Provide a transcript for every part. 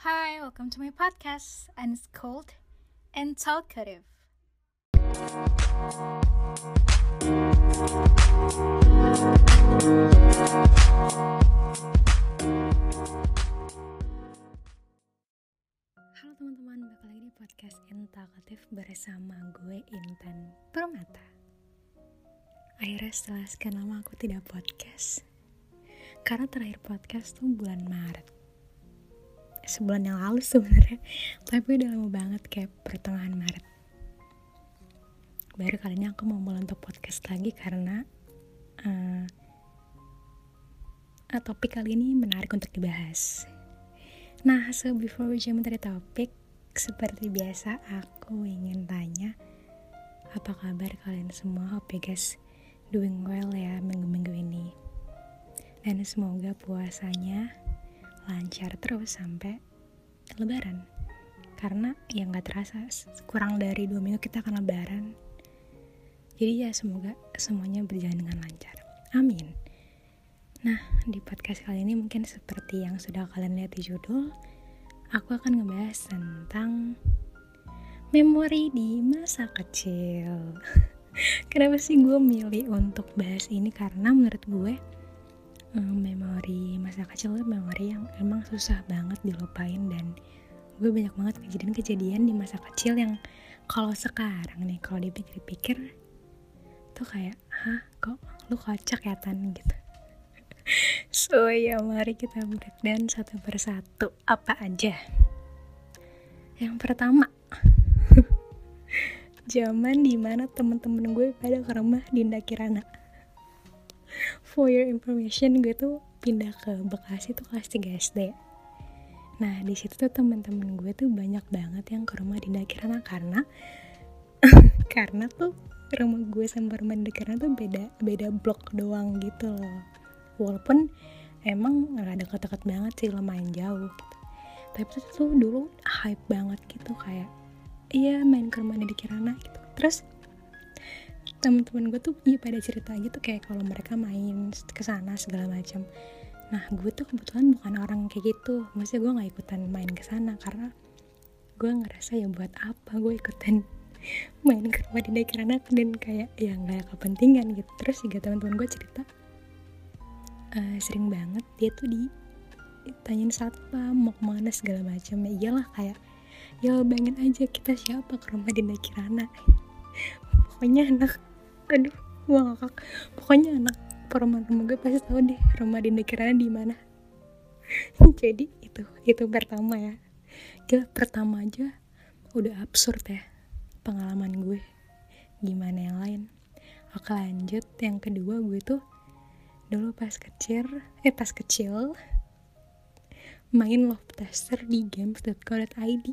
Hi, welcome to my podcast, and it's called and Talkative. Halo teman-teman, balik lagi di podcast Talkative bersama gue Intan Permata. Akhirnya setelah sekian lama aku tidak podcast, karena terakhir podcast tuh bulan Maret sebulan yang lalu sebenarnya. Tapi udah lama banget kayak pertengahan Maret. Baru kali ini aku mau mulai untuk podcast lagi karena uh, topik kali ini menarik untuk dibahas. Nah so before we jump the topic seperti biasa aku ingin tanya apa kabar kalian semua? Hope you guys doing well ya minggu-minggu ini. Dan semoga puasanya lancar terus sampai lebaran. Karena ya nggak terasa kurang dari dua minggu kita akan lebaran. Jadi ya semoga semuanya berjalan dengan lancar. Amin. Nah di podcast kali ini mungkin seperti yang sudah kalian lihat di judul aku akan ngebahas tentang memori di masa kecil. Kenapa sih gue milih untuk bahas ini? Karena menurut gue um, memori masa kecil itu memori yang emang susah banget dilupain dan gue banyak banget kejadian-kejadian di masa kecil yang kalau sekarang nih kalau dipikir-pikir tuh kayak hah kok lu kocak ya tan? gitu. So ya mari kita breakdown satu persatu. Apa aja? Yang pertama zaman di mana temen-temen gue pada ke rumah Dinda Kirana for your information gue tuh pindah ke Bekasi tuh kelas 3 SD nah di situ tuh teman-teman gue tuh banyak banget yang ke rumah Dinda Kirana karena karena tuh rumah gue sama rumah Dinda Kirana tuh beda beda blok doang gitu loh. Walaupun emang gak deket-deket banget sih lumayan jauh gitu. Tapi tuh, tuh dulu hype banget gitu kayak iya main ke rumah Dinda Kirana gitu. Terus teman-teman gue tuh iya pada cerita gitu kayak kalau mereka main ke sana segala macam. Nah gue tuh kebetulan bukan orang kayak gitu. Maksudnya gue nggak ikutan main ke sana karena gue ngerasa ya buat apa gue ikutan main ke rumah di kirana dan kayak ya nggak kepentingan gitu. Terus juga teman-teman gue cerita uh, sering banget dia tuh di tanyain satpam mau ke mana segala macam. Ya iyalah kayak ya bayangin aja kita siapa ke rumah di Kirana pokoknya anak aduh gue ngakak. Pokoknya anak perumahan rumah gue pasti tahu deh rumah Dinda Kirana di mana. Jadi itu itu pertama ya. Ya pertama aja udah absurd ya pengalaman gue. Gimana yang lain? Oke lanjut. Yang kedua gue tuh dulu pas kecil eh pas kecil main love tester di games.co.id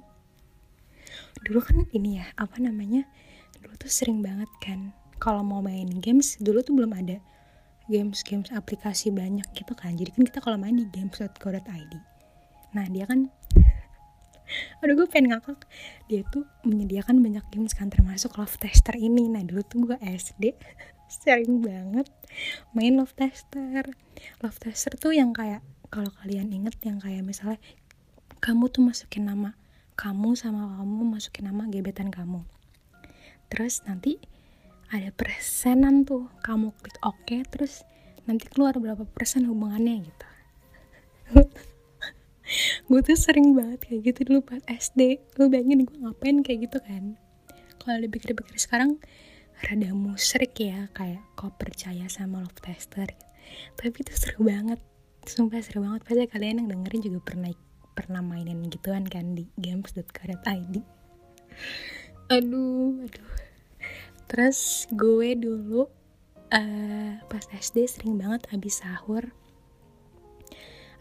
dulu kan ini ya apa namanya? Dulu tuh sering banget kan kalau mau main games dulu tuh belum ada games games aplikasi banyak gitu kan. Jadi kan kita kalau main di games.co.id nah dia kan aduh gue pengen ngakak. Dia tuh menyediakan banyak games kan termasuk love tester ini. Nah dulu tuh gue SD sering banget main love tester. Love tester tuh yang kayak kalau kalian inget yang kayak misalnya kamu tuh masukin nama kamu sama kamu masukin nama gebetan kamu. Terus nanti ada persenan tuh kamu klik oke okay, terus nanti keluar berapa persen hubungannya gitu. Gue tuh sering banget kayak gitu dulu pas SD lu bayangin gue ngapain kayak gitu kan. Kalau dipikir-pikir sekarang rada musrik ya kayak kau percaya sama love tester. Tapi itu seru banget sumpah seru banget. Pasti kalian yang dengerin juga pernah pernah mainin gituan kan di games.co.id aduh aduh terus gue dulu uh, pas SD sering banget abis sahur.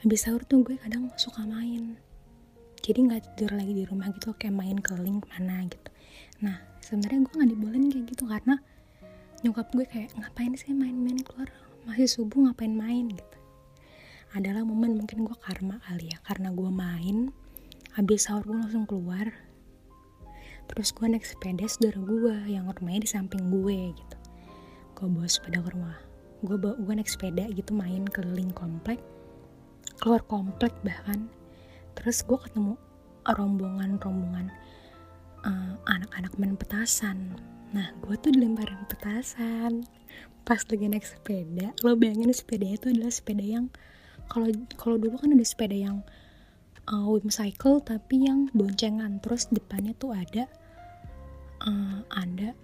Abis sahur tuh gue kadang suka main. Jadi nggak tidur lagi di rumah gitu kayak main keliling mana gitu. Nah sebenarnya gue nggak dibolehin kayak gitu karena nyokap gue kayak ngapain sih main-main keluar? Masih subuh ngapain main? gitu. Adalah momen mungkin gue karma kali ya karena gue main habis sahur gue langsung keluar terus gue naik sepeda saudara gue yang rumahnya di samping gue gitu. Gue bawa sepeda ke rumah. Gue bawa gue naik sepeda gitu main keliling komplek. Keluar komplek bahkan. Terus gue ketemu rombongan-rombongan uh, anak-anak main petasan. Nah gue tuh dilemparin petasan. Pas lagi naik sepeda lo bayangin sepedanya itu adalah sepeda yang kalau kalau dulu kan ada sepeda yang uh, cycle tapi yang boncengan. Terus depannya tuh ada uh, ada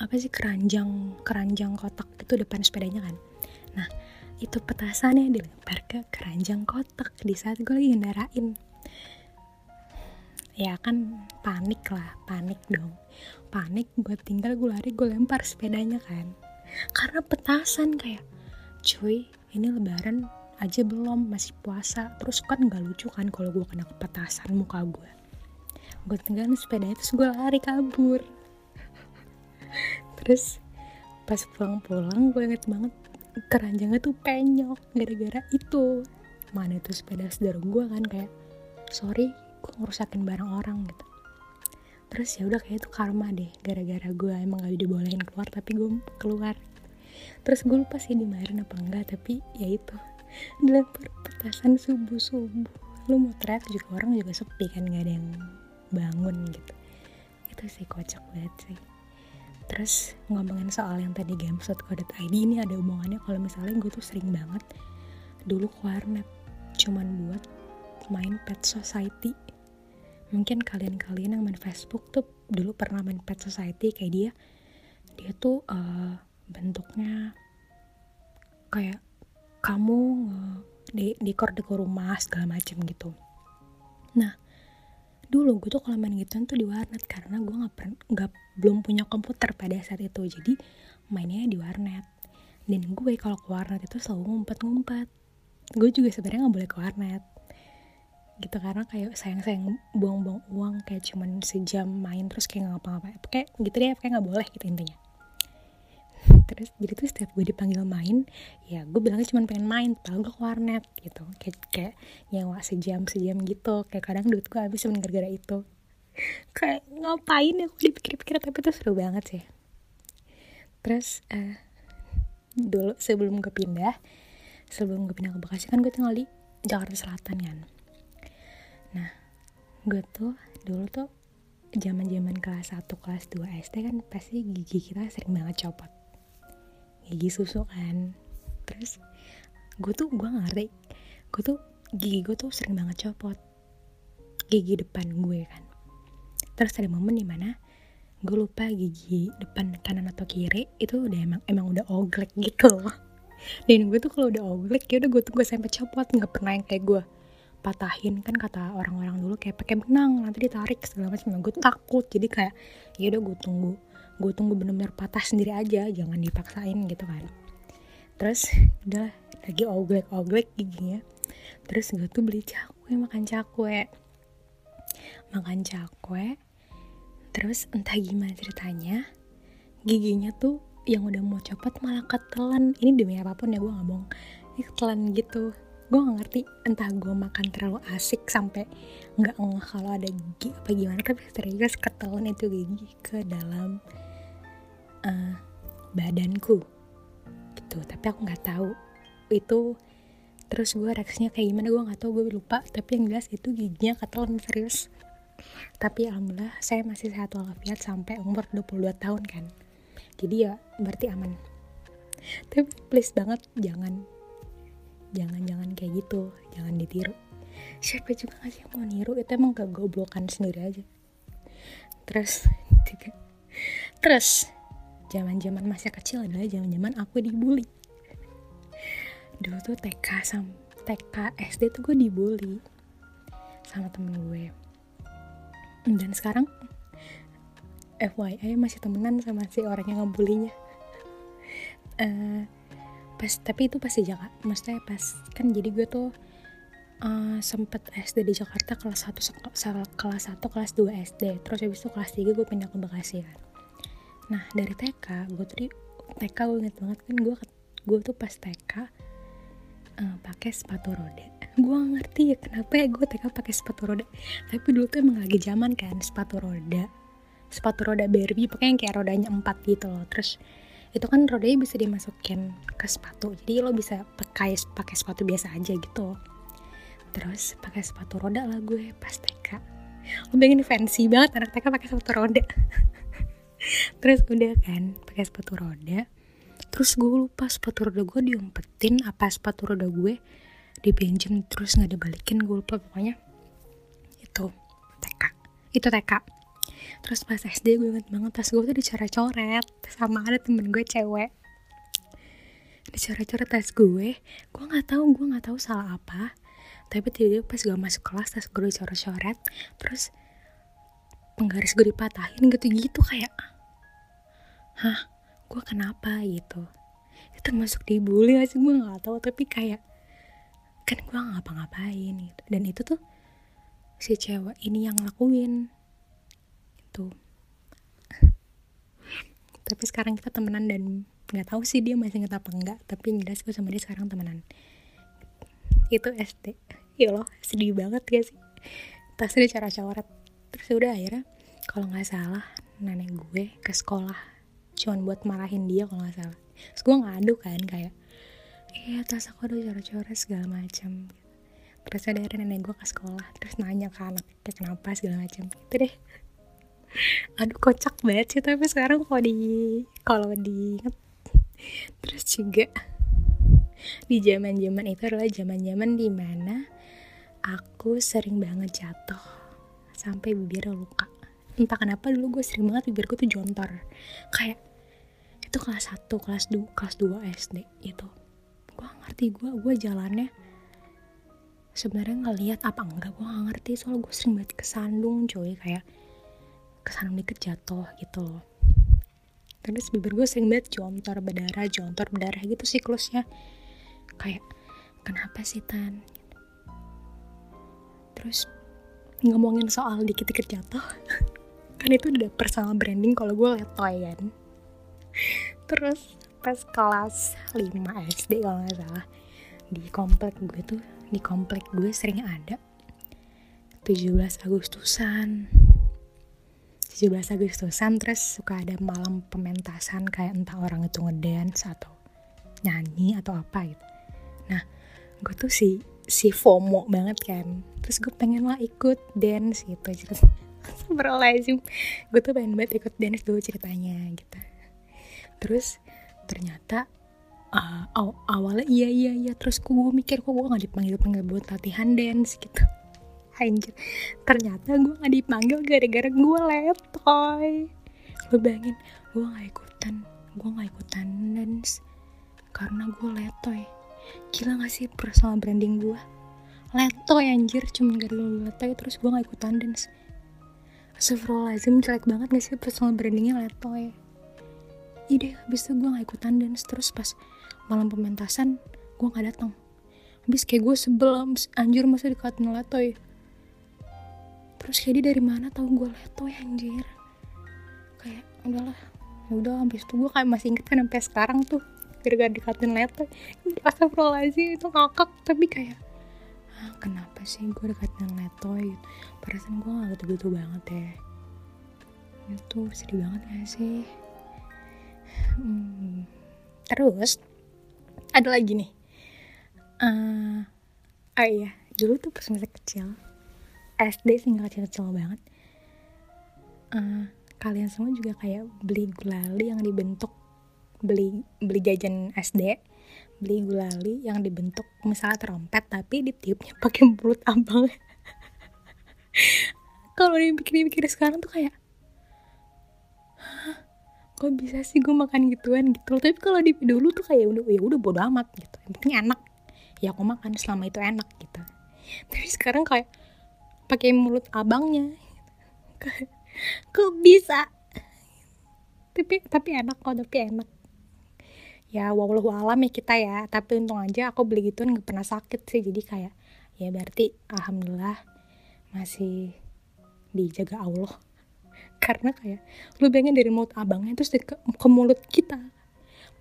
apa sih keranjang keranjang kotak itu depan sepedanya kan? Nah itu petasannya dilempar ke keranjang kotak di saat gue lagi ngendarain. Ya kan panik lah panik dong. Panik gue tinggal gue lari gue lempar sepedanya kan. Karena petasan kayak cuy ini lebaran aja belum masih puasa. Terus kan nggak lucu kan kalau gue kena petasan muka gue gue tinggalin sepeda itu gue lari kabur. Terus pas pulang-pulang gue inget banget keranjangnya tuh penyok gara-gara itu. Mana itu sepeda saudara gue kan kayak sorry gue ngerusakin barang orang gitu. Terus ya udah kayak itu karma deh gara-gara gue emang gak dibolehin keluar tapi gue keluar. Terus gue lupa sih dimarahin apa enggak tapi ya itu dilempar petasan subuh subuh lu mau teriak juga orang juga sepi kan gak ada yang bangun gitu. Itu sih kocak banget sih. Terus ngomongin soal yang tadi games.co.id ini ada hubungannya kalau misalnya gue tuh sering banget dulu ke warnet cuman buat main pet society. Mungkin kalian-kalian yang main Facebook tuh dulu pernah main pet society kayak dia dia tuh uh, bentuknya kayak kamu di dekor dekor rumah segala macem gitu. Nah dulu gue tuh kalau main gituan tuh di warnet karena gue nggak nggak belum punya komputer pada saat itu. Jadi mainnya di warnet. Dan gue kalau ke warnet itu selalu ngumpet-ngumpet. Gue juga sebenarnya nggak boleh ke warnet. Gitu karena kayak sayang-sayang buang-buang uang kayak cuman sejam main terus kayak nggak ngapa-ngapain. Kayak gitu deh kayak nggak boleh gitu intinya terus jadi tuh setiap gue dipanggil main ya gue bilangnya cuma pengen main padahal gue ke warnet gitu. Kayak kayak nyawa sejam sejam gitu. Kayak kadang duit gue habis cuma gara-gara itu. Kayak ngapain ya gue dipikir-pikir tapi itu seru banget sih. Terus uh, dulu sebelum gue pindah sebelum gue pindah ke Bekasi kan gue tinggal di Jakarta Selatan kan. Nah gue tuh dulu tuh zaman zaman kelas 1 kelas 2 SD kan pasti gigi kita sering banget copot gigi susu kan terus gue tuh gue ngerti. Gue tuh gigi gue tuh sering banget copot. Gigi depan gue kan. Terus ada momen di mana gue lupa gigi depan kanan atau kiri itu udah emang emang udah oglek gitu loh. Dan gue tuh kalau udah oglek ya udah gue tunggu sampai copot. Nggak pernah yang kayak gue patahin. Kan kata orang-orang dulu kayak pakai benang nanti ditarik segala macam. Gue takut. Jadi kayak ya udah gue tunggu gue tunggu bener-bener patah sendiri aja jangan dipaksain gitu kan. Terus udah lagi oglek oglek giginya. Terus gue tuh beli cakwe makan cakwe. Makan cakwe terus entah gimana ceritanya giginya tuh yang udah mau copot malah ketelan. Ini demi apa pun ya gue nggak ini ketelan gitu. Gue gak ngerti entah gue makan terlalu asik sampai nggak ngeh kalau ada gigi apa gimana tapi serius ketelan itu gigi ke dalam uh, badanku. Gitu. Tapi aku nggak tahu itu terus gue reaksinya kayak gimana gue nggak tahu gue lupa. Tapi yang jelas itu giginya ketelan serius. Tapi alhamdulillah saya masih sehat walafiat sampai umur 22 tahun kan. Jadi ya berarti aman. Tapi please banget jangan jangan-jangan kayak gitu. Jangan ditiru. Siapa juga gak sih mau niru? Itu emang kegoblokan sendiri aja. Terus terus zaman-zaman masa kecil adalah zaman-zaman aku dibully. Dulu tuh TK sam TK SD tuh gue dibully sama temen gue. Dan sekarang FYI masih temenan sama si orang yang ngebulinya uh, pas tapi itu pasti Jakarta maksudnya pas kan jadi gue tuh uh, sempet SD di Jakarta kelas 1 kelas 1 kelas 2 SD terus habis itu kelas 3 gue pindah ke Bekasi kan nah dari TK gue tuh di TK gue inget banget kan gue gue tuh pas TK uh, eh, pakai sepatu roda gue ngerti ya kenapa ya gue TK pakai sepatu roda tapi dulu tuh emang lagi zaman kan sepatu roda. Sepatu roda Barbie pokoknya yang kayak rodanya empat gitu loh. Terus itu kan rodanya bisa dimasukin ke sepatu. Jadi lo bisa pakai pakai sepatu biasa aja gitu terus pakai sepatu roda lah gue pas TK lo bayangin fancy banget anak TK pakai sepatu roda terus udah kan pakai sepatu roda. Terus gue lupa sepatu roda gue diumpetin apa sepatu roda gue dipinjem terus nggak dibalikin gue lupa pokoknya. Itu TK itu TK terus pas SD gue inget banget tas gue tuh dicoret-coret sama ada temen gue cewek. Dicoret-coret tas gue gue nggak tahu gue nggak tahu salah apa. Tapi tiba-tiba pas gue masuk kelas tas gue dicoret-coret terus penggaris gue dipatahin gitu-gitu kayak hah gue kenapa? Gitu. Itu termasuk dibully gak sih? Gue nggak tahu tapi kayak kan gue ngapa-ngapain gitu. Dan itu tuh si cewek ini yang lakuin itu tapi sekarang kita temenan dan nggak tahu sih dia masih inget apa enggak tapi yang jelas gue sama dia sekarang temenan. Itu SD ya loh sedih banget ya sih? Tasnya cara coret terus udah akhirnya kalau nggak salah nenek gue ke sekolah cuman buat marahin dia kalau nggak salah. Terus gue ngadu kan kayak iya tas aku udah coret-coret segala macam terus ada nenek gue ke sekolah terus nanya ke anaknya kenapa? segala macam gitu deh. Aduh kocak banget sih tapi sekarang kalau di kalau diinget terus juga di zaman zaman itu adalah zaman zaman di mana aku sering banget jatuh sampai bibir luka. Entah kenapa dulu gue sering banget bibirku tuh jontor. Kayak itu kelas 1, kelas 2, kelas 2 SD itu gue ngerti gue gue jalannya sebenarnya ngelihat apa enggak gue gak ngerti. Soal gue sering banget kesandung coy kayak kesandung dikit jatuh gitu loh. Terus bibir gue sering banget jontor berdarah jontor berdarah gitu siklusnya kayak kenapa sih tan? Terus ngomongin soal dikit-dikit jatuh kan itu udah personal branding kalau gue letoy kan terus pas kelas 5 SD kalau nggak salah di komplek gue tuh di komplek gue sering ada 17 Agustusan. 17 Agustusan terus suka ada malam pementasan kayak entah orang itu ngedance atau nyanyi atau apa gitu. Nah gue tuh si si FOMO banget kan. Terus gue pengen lah ikut dance gitu Astagfirullahaladzim gue tuh pengen banget ikut dance dulu ceritanya gitu terus ternyata uh, aw awalnya iya iya iya. Terus gue mikir kok gue gak dipanggil panggil buat latihan dance gitu. Anjir. Ternyata gue gak dipanggil gara-gara gue letoy lo bayangin gue gak ikutan gue gak ikutan dance karena gue letoy. Gila gak sih personal branding gue letoy anjir. Cuma gara-gara gue letoy terus gue gak ikutan dance. Astagfirullahaladzim jelek banget gak sih personal brandingnya letoy Ide habis itu gue gak ikutan dance. Terus pas malam pementasan gue gak datang. Habis kayak gue sebel anjir masa dikatain letoy terus kayak dia dari mana tahu gue letoy anjir. Kayak udahlah. Ya udah habis itu gue kayak masih inget kan sampai sekarang tuh gara-gara dikatain letoy astagfirullahaladzim itu ngakak. Tapi kayak ah, kenapa sih gue dikatain letoy perasaan gue gak gitu-gitu banget ya. Itu sedih banget gak sih hmm. terus ada lagi nih. Uh, oh iya dulu tuh pas masih kecil SD sih nggak kecil-kecil banget. Uh, kalian semua juga kayak beli gulali yang dibentuk beli beli jajan SD beli gulali yang dibentuk misalnya trompet tapi ditiupnya pakai mulut abang. Kalau dipikir-pikir sekarang tuh kayak kok bisa sih gue makan gituan gitu? Tapi kalau di dulu tuh kayak udah ya udah bodo amat gitu. Yang penting enak. Ya aku makan selama itu enak gitu. Tapi sekarang kayak pakai mulut abangnya. Kok bisa? Tapi tapi enak kok tapi enak. Ya wallahu alam ya kita ya. Tapi untung aja aku beli gituan nggak pernah sakit sih. Jadi kayak ya berarti alhamdulillah masih dijaga Allah karena kayak lu bayangin dari mulut abangnya terus ke, ke mulut kita.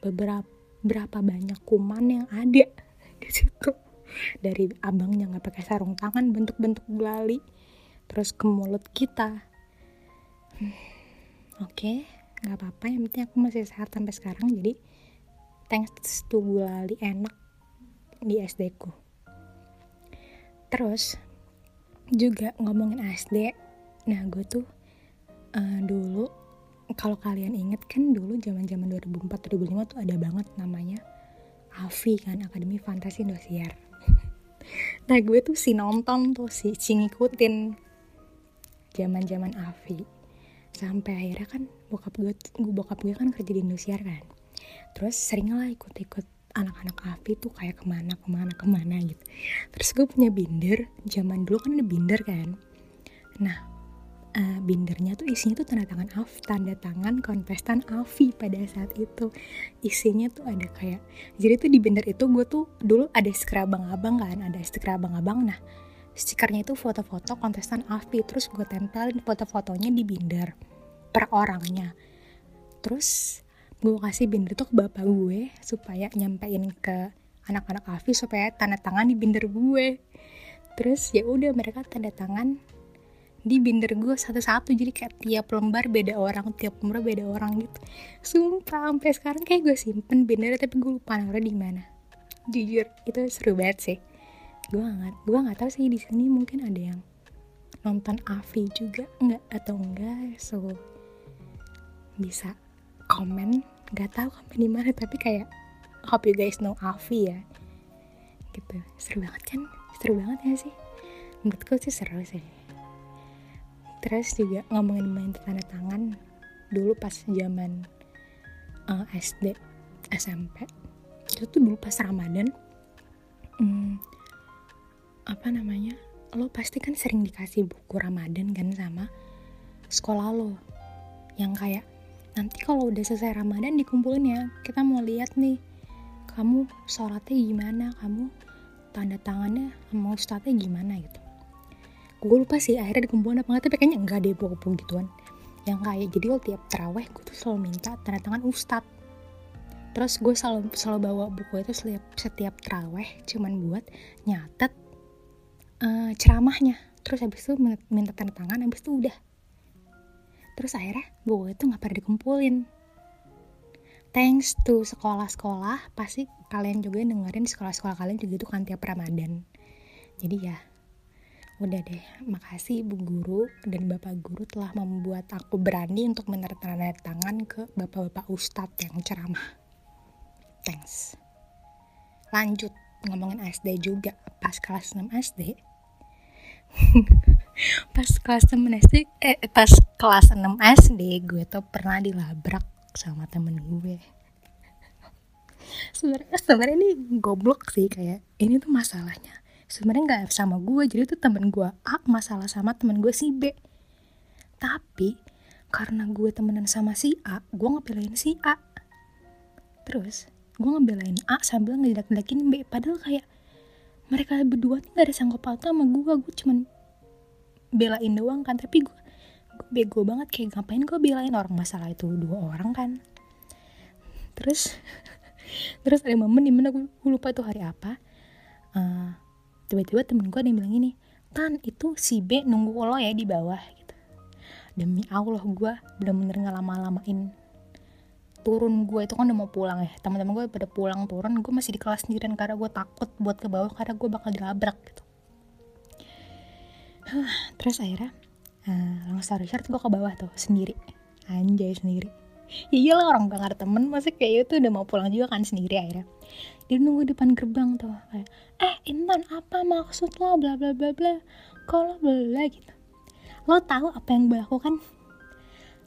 Beberapa berapa banyak kuman yang ada di situ. Dari abangnya nggak pakai sarung tangan bentuk-bentuk gulali terus ke mulut kita. Hmm, oke okay, nggak apa-apa yang penting aku masih sehat sampai sekarang jadi thanks to gulali enak di SD ku. Terus juga ngomongin SD nah gue tuh uh, dulu kalau kalian inget kan dulu zaman zaman 2004 2005 tuh ada banget namanya AFI kan Akademi Fantasi Indosiar. Nah gue tuh si nonton tuh si, si ngikutin zaman zaman AFI sampai akhirnya kan bokap gue bokap gue kan kerja di Indosiar kan. Terus sering lah ikut-ikut anak-anak AFI tuh kayak ke mana ke mana ke mana gitu. Terus gue punya binder zaman dulu kan ada binder kan. Nah uh, bindernya tuh isinya tuh tanda tangan Af, tanda tangan kontestan Avi pada saat itu. Isinya tuh ada kayak, jadi tuh di binder itu gue tuh dulu ada stiker abang-abang kan, ada stiker abang-abang. Nah, stikernya itu foto-foto kontestan Avi, terus gue tempelin foto-fotonya di binder per orangnya. Terus gue kasih binder tuh ke bapak gue supaya nyampein ke anak-anak Avi supaya tanda tangan di binder gue. Terus ya udah mereka tanda tangan di binder gue satu-satu. Jadi kayak tiap lembar beda orang tiap lembar beda orang gitu. Sumpah sampai sekarang kayak gue simpen bindernya tapi gue lupa naruh di mana. Jujur itu seru banget sih. Gue nggak gue nggak tahu sih di sini mungkin ada yang nonton Avi juga nggak atau enggak so bisa komen. Nggak tahu komen di mana tapi kayak hope you guys know Avi ya. Gitu. Seru banget kan? Seru banget ya sih? Menurutku sih seru sih terus juga ngomongin main tanda tangan dulu pas zaman uh, eh, SD SMP itu tuh dulu pas Ramadan hmm, apa namanya lo pasti kan sering dikasih buku Ramadan kan sama sekolah lo yang kayak nanti kalau udah selesai Ramadan dikumpulin ya kita mau lihat nih kamu sholatnya gimana kamu tanda tangannya mau ustadznya gimana gitu gue lupa sih akhirnya dikumpulin apa enggak tapi kayaknya enggak deh buku-buku gituan. Yang kayak jadi lo tiap teraweh gue tuh selalu minta tanda tangan ustad terus gue selalu selalu bawa buku itu setiap setiap teraweh cuman buat nyatet uh, ceramahnya. Terus habis itu minta tanda tangan habis itu udah. Terus akhirnya buku itu nggak pernah dikumpulin. Thanks to sekolah-sekolah pasti kalian juga dengerin sekolah-sekolah kalian juga itu kan tiap Ramadan. Jadi ya Udah deh, makasih Bu Guru dan Bapak Guru telah membuat aku berani untuk menertanda tangan ke Bapak-Bapak Ustadz yang ceramah. Thanks. Lanjut, ngomongin SD juga. Pas kelas 6 SD, pas kelas 6 SD, eh pas kelas 6 SD, gue tuh pernah dilabrak sama temen gue. Sebenarnya sebenarnya ini goblok sih kayak ini tuh masalahnya sebenarnya nggak sama gue jadi tuh temen gue A masalah sama temen gue si B. Tapi karena gue temenan sama si A gue ngebelain si A. Terus gue ngebelain A sambil ngejelek-jelekin B. Padahal kayak mereka berdua nih gak ada sanggup pautnya sama gue gue cuman belain doang kan. Tapi gue gue bego banget. Kayak ngapain gue belain orang? Masalah itu dua orang kan. Terus terus ada momen di mana gue, lupa itu hari apa. Uh, tiba-tiba temen gue ada yang bilang gini tan itu si B nunggu lo ya di bawah gitu. Demi Allah gue bener-bener nggak lama-lamain turun gue itu kan udah mau pulang ya. Teman-teman gue pada pulang turun gue masih di kelas sendirian karena gue takut buat ke bawah karena gue bakal dilabrak gitu. Terus akhirnya uh, long story short gue ke bawah tuh sendiri. Anjay sendiri ya iyalah orang gak ada temen masih kayak itu udah mau pulang juga kan sendiri akhirnya. Dia nunggu depan gerbang tuh kayak eh Intan apa maksud lo? Bla bla bla bla. Kalau bla gitu. Lo tahu apa yang gue lakukan?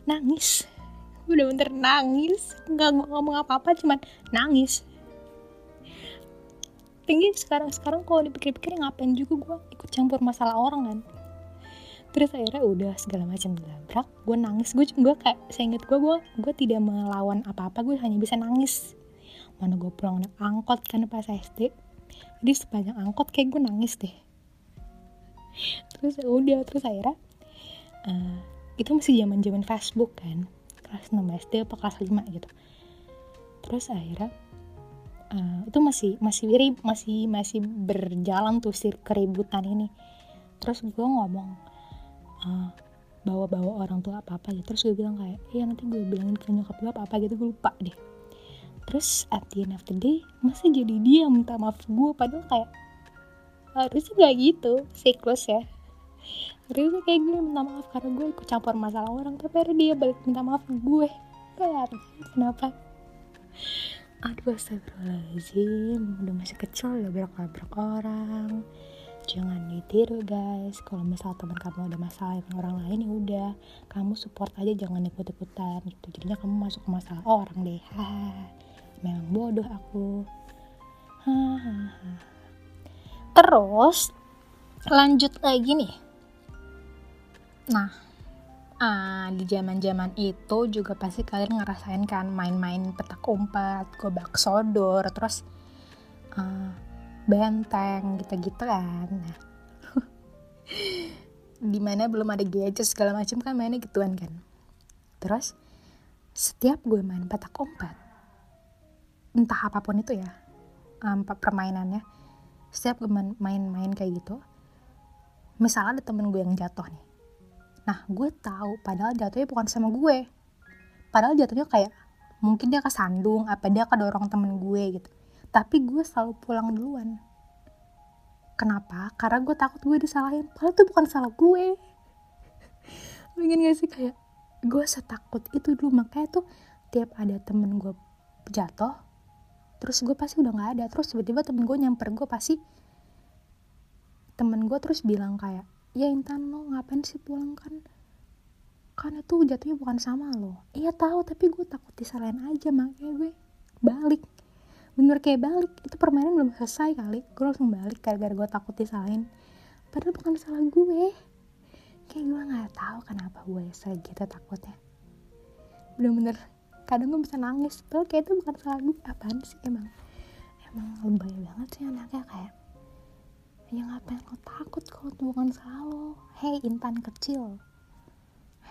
Nangis. Udah bener nangis. Nggak ngomong apa apa cuman nangis. Tinggi sekarang sekarang kalau dipikir-pikir ngapain juga gue ikut campur masalah orang kan terus akhirnya udah segala macam dilabrak gue nangis. Gue gue kayak saya inget gue gue gue tidak melawan apa apa gue hanya bisa nangis. Mana gue pulang naik angkot kan pas SD jadi sepanjang angkot kayak gue nangis deh. Terus udah terus akhirnya uh, itu masih zaman zaman Facebook kan kelas 6 SD apa kelas 5 gitu. Terus akhirnya uh, itu masih masih masih masih berjalan tuh sir keributan ini. Terus gue ngomong uh, bawa-bawa orang tua apa-apa gitu. Terus gue bilang kayak iya nanti gue bilangin ke nyokap gue apa-apa gitu. Gue lupa deh. Terus at the end of the day masih jadi dia minta maaf gue. Padahal kayak harusnya gak gitu. Siklus ya. Harusnya kayak gue minta maaf karena gue ikut campur masalah orang. Tapi akhirnya dia balik minta maaf ke gue. Kayak kenapa. Aduh astagfirullahaladzim. Udah masih kecil udah berak-berak orang jangan ditiru guys. Kalau misal teman kamu ada masalah dengan orang lain ya udah. Kamu support aja jangan ikut-ikutan gitu. Jadinya kamu masuk ke masalah orang deh. Ha memang bodoh aku. Hahaha terus lanjut lagi nih. Nah uh, di zaman zaman itu juga pasti kalian ngerasain kan main-main petak umpet gobak sodor terus uh, benteng gitu-gitu kan. Nah di mana belum ada gadget segala macam kan mainnya gituan kan. Terus setiap gue main petak umpet entah apa pun itu ya um, permainannya setiap gue main-main kayak gitu misalnya ada temen gue yang jatuh nih. Nah gue tahu padahal jatuhnya bukan sama gue. Padahal jatuhnya kayak mungkin dia kesandung apa dia kedorong temen gue gitu tapi gue selalu pulang duluan. Kenapa? Karena gue takut gue disalahin. Padahal itu bukan salah gue. Mungkin gak sih? Kayak gue setakut itu dulu. Makanya tuh tiap ada temen gue jatuh terus gue pasti udah nggak ada. Terus tiba-tiba temen gue nyamper gue pasti temen gue terus bilang kayak ya Intan lo ngapain sih pulang kan? Kan itu jatuhnya bukan sama lo. Iya tahu. Tapi gue takut disalahin aja. Makanya gue balik bener kayak balik. Itu permainan belum selesai kali. Gue langsung balik gara-gara gue takut disalahin. Padahal bukan salah gue. Kayak gue nggak tahu kenapa gue segitu takutnya. Bener-bener kadang gue bisa nangis. Padahal kayak itu bukan salah gue apaan sih emang? Emang lebay banget sih anaknya kayak ya ngapain lo takut kalau itu bukan salah lo? Hei intan kecil.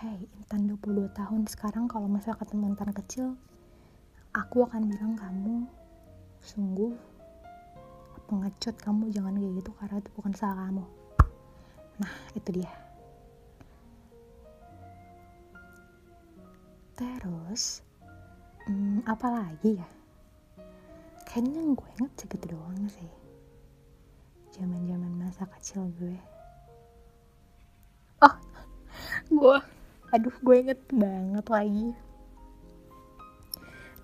Hei intan 22 tahun. Sekarang kalau misalnya ketemu intan kecil aku akan bilang kamu sungguh pengecut kamu jangan kayak gitu karena itu bukan salah kamu. Nah itu dia. Terus hmm, apa lagi ya? Kayaknya gue inget segitu doang sih. Zaman masa kecil gue. Oh gue aduh gue inget banget lagi.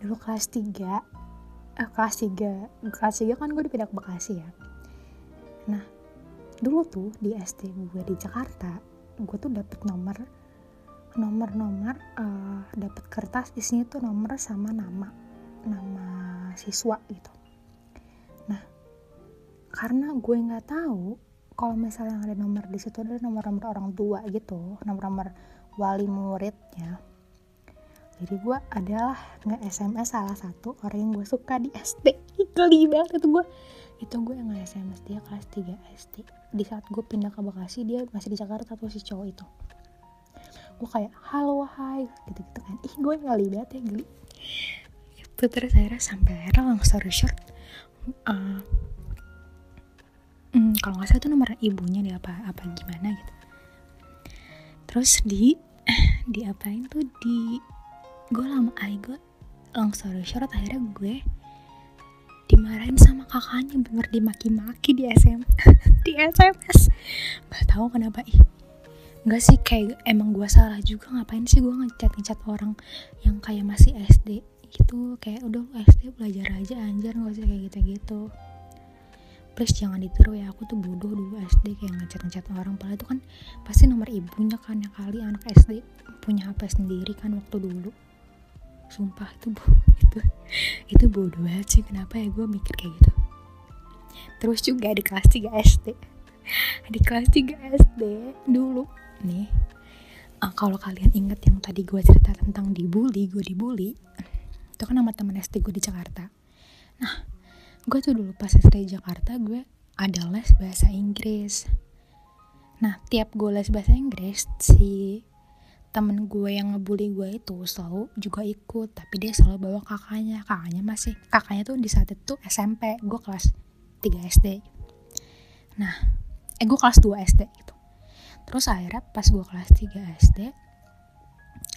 Dulu kelas 3 eh, kelas 3 kelas 3 kan gue dipindah ke Bekasi ya. Nah dulu tuh di SD gue di Jakarta gue tuh dapet nomor nomor-nomor uh, dapat kertas isinya tuh nomor sama nama nama siswa gitu. Nah karena gue nggak tahu kalau misalnya ada nomor di situ ada nomor-nomor orang tua gitu nomor-nomor wali muridnya jadi gue adalah nggak SMS salah satu orang yang gue suka di SD geli banget itu gue itu gue yang nggak SMS dia kelas 3 SD di saat gue pindah ke Bekasi dia masih di Jakarta tuh si cowok itu. Gue kayak halo hai gitu gitu kan ih gue nggak lihat ya geli. Itu terus akhirnya sampai akhirnya long story short uh, kalau nggak salah itu nomor ibunya dia apa apa gimana gitu. Terus di di apain tuh di gue lama ay gue long story short akhirnya gue dimarahin sama kakaknya bener dimaki-maki di SM di SMS gak tahu kenapa ih. Enggak sih kayak emang gue salah juga ngapain sih gue ngechat ngechat orang yang kayak masih SD gitu kayak udah SD belajar aja anjir gak usah kayak gitu gitu please jangan ditiru ya aku tuh bodoh dulu SD kayak ngechat ngechat orang. Padahal itu kan pasti nomor ibunya kan yang kali anak SD punya HP sendiri kan waktu dulu sumpah itu itu itu bodoh banget sih. Kenapa ya gue mikir kayak gitu? Terus juga di kelas 3 SD di kelas 3 SD dulu. Nih uh, kalau kalian inget yang tadi gue cerita tentang dibully gue dibully itu kan nama temen SD gue di Jakarta. Nah gue tuh dulu pas SD Jakarta gue ada les bahasa Inggris. Nah tiap gue les bahasa Inggris si temen gue yang ngebully gue itu selalu juga ikut tapi dia selalu bawa kakaknya. Kakaknya masih kakaknya tuh di saat itu SMP gue kelas 3 SD nah eh gue kelas 2 SD gitu. Terus akhirnya pas gue kelas 3 SD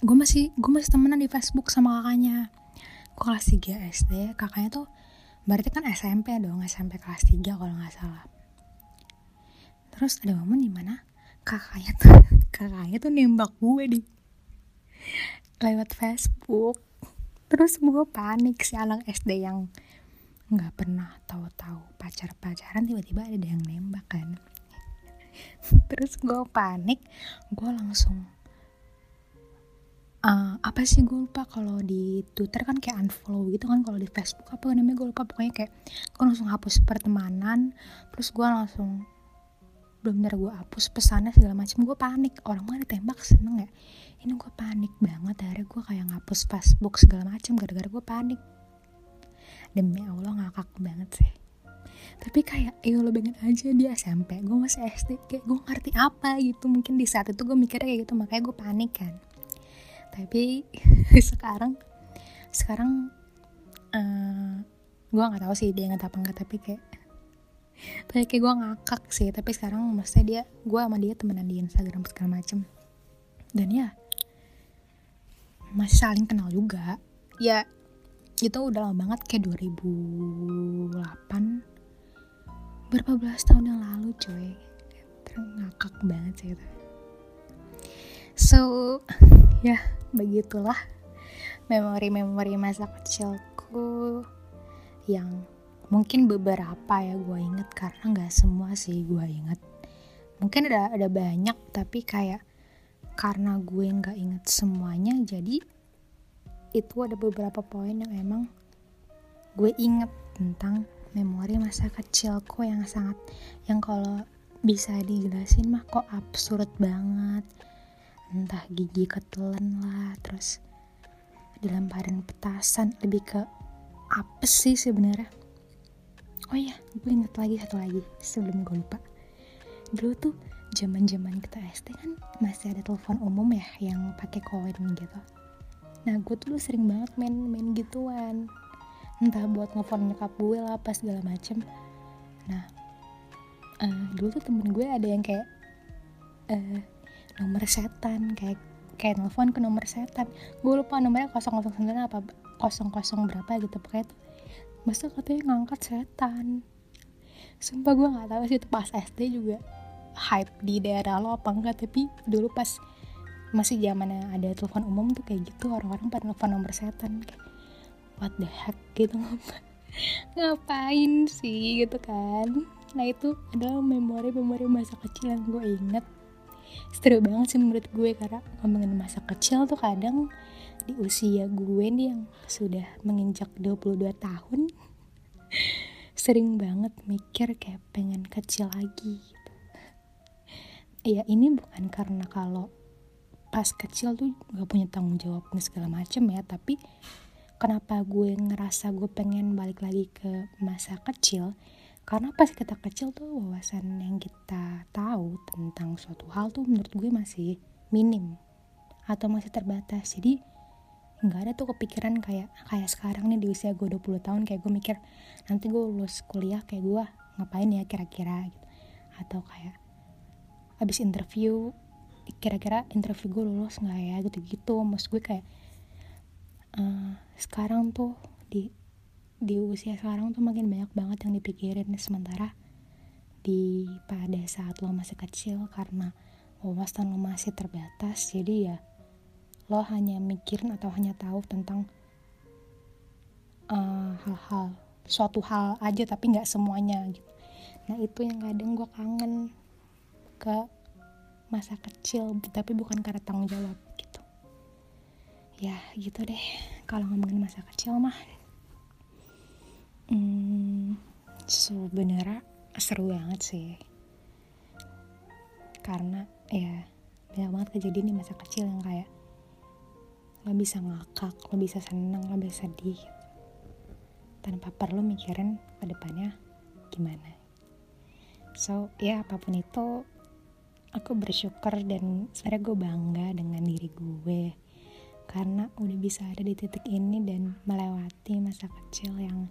gue masih gue masih temenan di Facebook sama kakaknya. Gue kelas 3 SD kakaknya tuh berarti kan SMP dong SMP kelas 3 kalau nggak salah. Terus ada momen di mana kakaknya tuh kakaknya tuh nembak gue di. Lewat Facebook. Terus gue panik si anak SD yang nggak pernah tahu-tahu pacar-pacaran tiba-tiba ada yang nembak kan. Terus gue panik gue langsung uh, apa sih gue lupa kalau di Twitter kan kayak unfollow gitu kan kalau di Facebook apa namanya gue lupa pokoknya kayak gue langsung hapus pertemanan terus gue langsung belum bener gue hapus pesannya segala macam gue panik. Orang mana ditembak seneng ya? Ini gue panik banget akhirnya gue kayak ngapus Facebook segala macam gara-gara gue panik. Demi Allah ngakak banget sih. Tapi kayak ya lo pengen aja dia SMP gue masih SD kayak gue ngerti apa gitu. Mungkin di saat itu gue mikirnya kayak gitu makanya gue panik kan. Tapi sekarang sekarang uh, eh, gue nggak tahu sih dia ingat apa enggak tapi kayak tapi kayak gue ngakak sih tapi sekarang maksudnya dia gue sama dia temenan di Instagram segala macem. Dan ya masih saling kenal juga. Ya itu udah lama banget kayak 2008 berapa belas tahun yang lalu coy ngakak banget sih itu. So ya begitulah memori-memori masa kecilku yang mungkin beberapa ya gue inget karena nggak semua sih gue inget mungkin ada ada banyak tapi kayak karena gue nggak inget semuanya jadi itu ada beberapa poin yang emang gue inget tentang memori masa kecilku yang sangat yang kalau bisa dijelasin mah kok absurd banget. Entah gigi ketelan lah terus dilemparin petasan lebih ke apa sih sebenarnya oh iya gue inget lagi satu lagi sebelum gue lupa. Dulu tuh zaman zaman kita SD kan masih ada telepon umum ya yang pakai koin gitu. Nah gue tuh sering banget main main gituan. Entah buat nelfon nyokap gue lah apa segala macem. Nah uh, dulu tuh temen gue ada yang kayak uh, nomor setan kayak kayak nelfon ke nomor setan. Gue lupa nomornya 009 apa 00 berapa gitu pokoknya tuh masa katanya ngangkat setan? Sumpah gue nggak tahu sih itu pas SD juga hype di daerah lo apa enggak tapi dulu pas masih zamannya ada telepon umum tuh kayak gitu orang-orang pada nelfon nomor setan kayak what the heck? gitu. Ngapain sih gitu kan? Nah itu adalah memori-memori masa kecil yang gue inget seru banget sih menurut gue karena ngomongin masa kecil tuh kadang di usia gue nih yang sudah menginjak 22 tahun sering banget mikir kayak pengen kecil lagi gitu. ya ini bukan karena kalau pas kecil tuh gak punya tanggung jawab dan segala macem ya tapi kenapa gue ngerasa gue pengen balik lagi ke masa kecil karena pas kita kecil tuh wawasan yang kita tahu tentang suatu hal tuh menurut gue masih minim atau masih terbatas. Jadi nggak ada tuh kepikiran kayak kayak sekarang nih di usia gue 20 tahun kayak gue mikir nanti gue lulus kuliah kayak gue ngapain ya kira-kira? Gitu. Atau kayak abis interview kira-kira interview gue lulus nggak ya? Gitu-gitu. Maksud gue kayak uh, sekarang tuh di di usia sekarang tuh makin banyak banget yang dipikirin. Sementara di pada saat lo masih kecil karena wawasan lo masih terbatas jadi ya lo hanya mikirin atau hanya tahu tentang uh, hal-hal uh, suatu hal aja tapi nggak semuanya gitu. Nah itu yang kadang gue kangen ke masa kecil tapi bukan karena tanggung jawab gitu. Ya gitu deh. Kalau ngomongin masa kecil mah Hmm, sebenarnya seru banget sih. Karena ya banyak banget kejadian di masa kecil yang kayak lo bisa ngakak, lo bisa seneng, lo bisa sedih tanpa perlu mikirin ke depannya gimana. So, ya apa pun itu aku bersyukur dan sebenarnya gue bangga dengan diri gue karena udah bisa ada di titik ini dan melewati masa kecil yang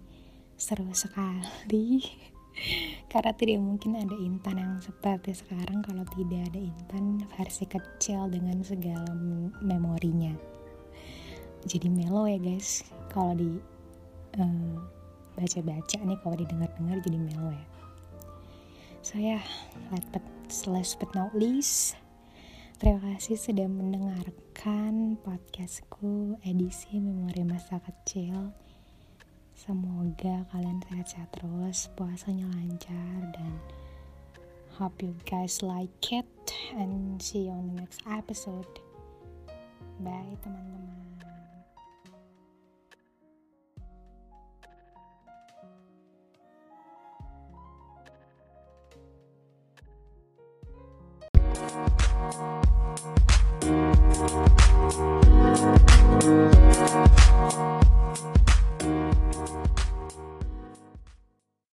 seru sekali. Karena tidak mungkin ada Intan yang seperti sekarang. Kalau tidak ada Intan versi kecil dengan segala memorinya. Jadi melo ya guys. Kalau di uh, baca-baca nih kalau didengar-dengar jadi melo ya. Saya so, last but not least, terima kasih sudah mendengarkan podcastku edisi Memori Masa Kecil. Semoga kalian sehat-sehat terus, puasanya lancar, dan hope you guys like it. And see you on the next episode. Bye, teman-teman.